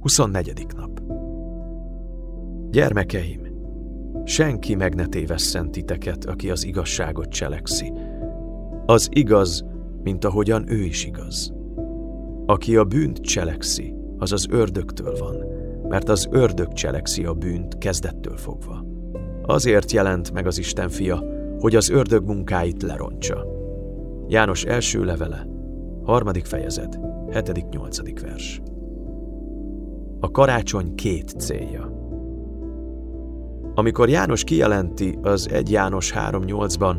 24. nap Gyermekeim, senki meg ne tévesszen titeket, aki az igazságot cselekszi. Az igaz, mint ahogyan ő is igaz. Aki a bűnt cselekszi, az az ördögtől van, mert az ördög cselekszi a bűnt kezdettől fogva. Azért jelent meg az Isten fia, hogy az ördög munkáit lerontsa. János első levele, harmadik fejezet, hetedik, nyolcadik vers. A karácsony két célja. Amikor János kijelenti az 1 János 3.8-ban,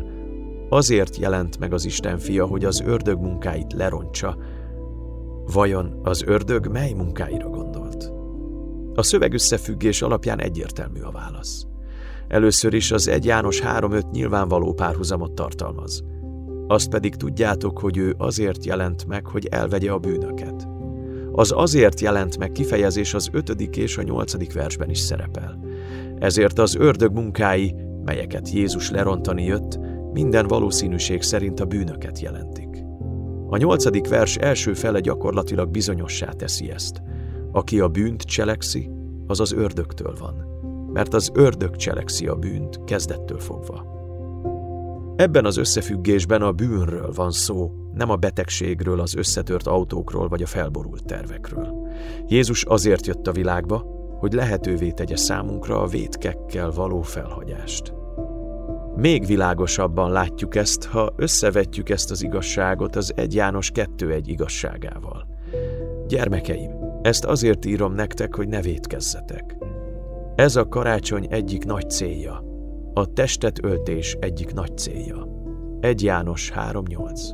azért jelent meg az Isten fia, hogy az ördög munkáit lerontsa, vajon az ördög mely munkáira gondolt? A szövegösszefüggés alapján egyértelmű a válasz. Először is az 1 János 3.5 nyilvánvaló párhuzamot tartalmaz. Azt pedig tudjátok, hogy ő azért jelent meg, hogy elvegye a bűnöket. Az azért jelent meg kifejezés az ötödik és a nyolcadik versben is szerepel. Ezért az ördög munkái, melyeket Jézus lerontani jött, minden valószínűség szerint a bűnöket jelentik. A nyolcadik vers első fele gyakorlatilag bizonyossá teszi ezt. Aki a bűnt cselekszi, az az ördögtől van, mert az ördög cselekszi a bűnt kezdettől fogva. Ebben az összefüggésben a bűnről van szó, nem a betegségről, az összetört autókról vagy a felborult tervekről. Jézus azért jött a világba, hogy lehetővé tegye számunkra a vétkekkel való felhagyást. Még világosabban látjuk ezt, ha összevetjük ezt az igazságot az 1 János 2.1 igazságával. Gyermekeim, ezt azért írom nektek, hogy ne vétkezzetek. Ez a karácsony egyik nagy célja – a testet öltés egyik nagy célja. 1 János 3.8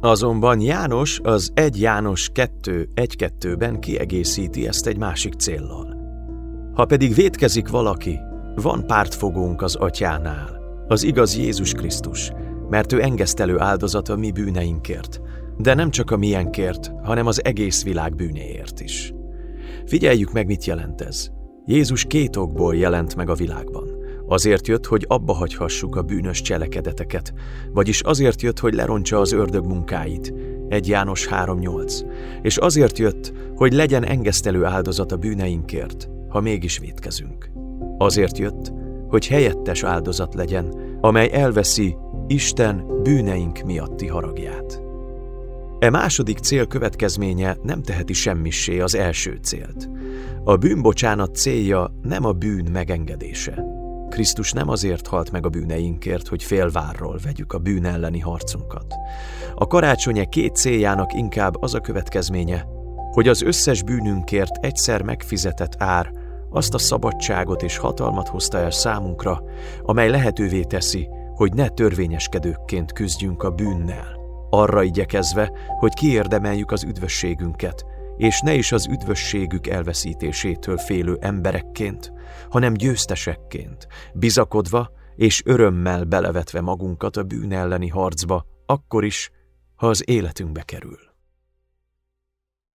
Azonban János az 1 János 2.1.2-ben kiegészíti ezt egy másik céllal. Ha pedig vétkezik valaki, van pártfogónk az atyánál, az igaz Jézus Krisztus, mert ő engesztelő áldozata mi bűneinkért, de nem csak a miénkért, hanem az egész világ bűnéért is. Figyeljük meg, mit jelent ez. Jézus két okból jelent meg a világban. Azért jött, hogy abba hagyhassuk a bűnös cselekedeteket, vagyis azért jött, hogy lerontsa az ördög munkáit. 1 János 3.8. És azért jött, hogy legyen engesztelő áldozat a bűneinkért, ha mégis vétkezünk. Azért jött, hogy helyettes áldozat legyen, amely elveszi Isten bűneink miatti haragját. E második cél következménye nem teheti semmissé az első célt. A bűnbocsánat célja nem a bűn megengedése, Krisztus nem azért halt meg a bűneinkért, hogy félvárról vegyük a bűn elleni harcunkat. A karácsonye két céljának inkább az a következménye, hogy az összes bűnünkért egyszer megfizetett ár azt a szabadságot és hatalmat hozta el számunkra, amely lehetővé teszi, hogy ne törvényeskedőkként küzdjünk a bűnnel, arra igyekezve, hogy kiérdemeljük az üdvösségünket, és ne is az üdvösségük elveszítésétől félő emberekként, hanem győztesekként, bizakodva és örömmel belevetve magunkat a bűn elleni harcba, akkor is, ha az életünkbe kerül.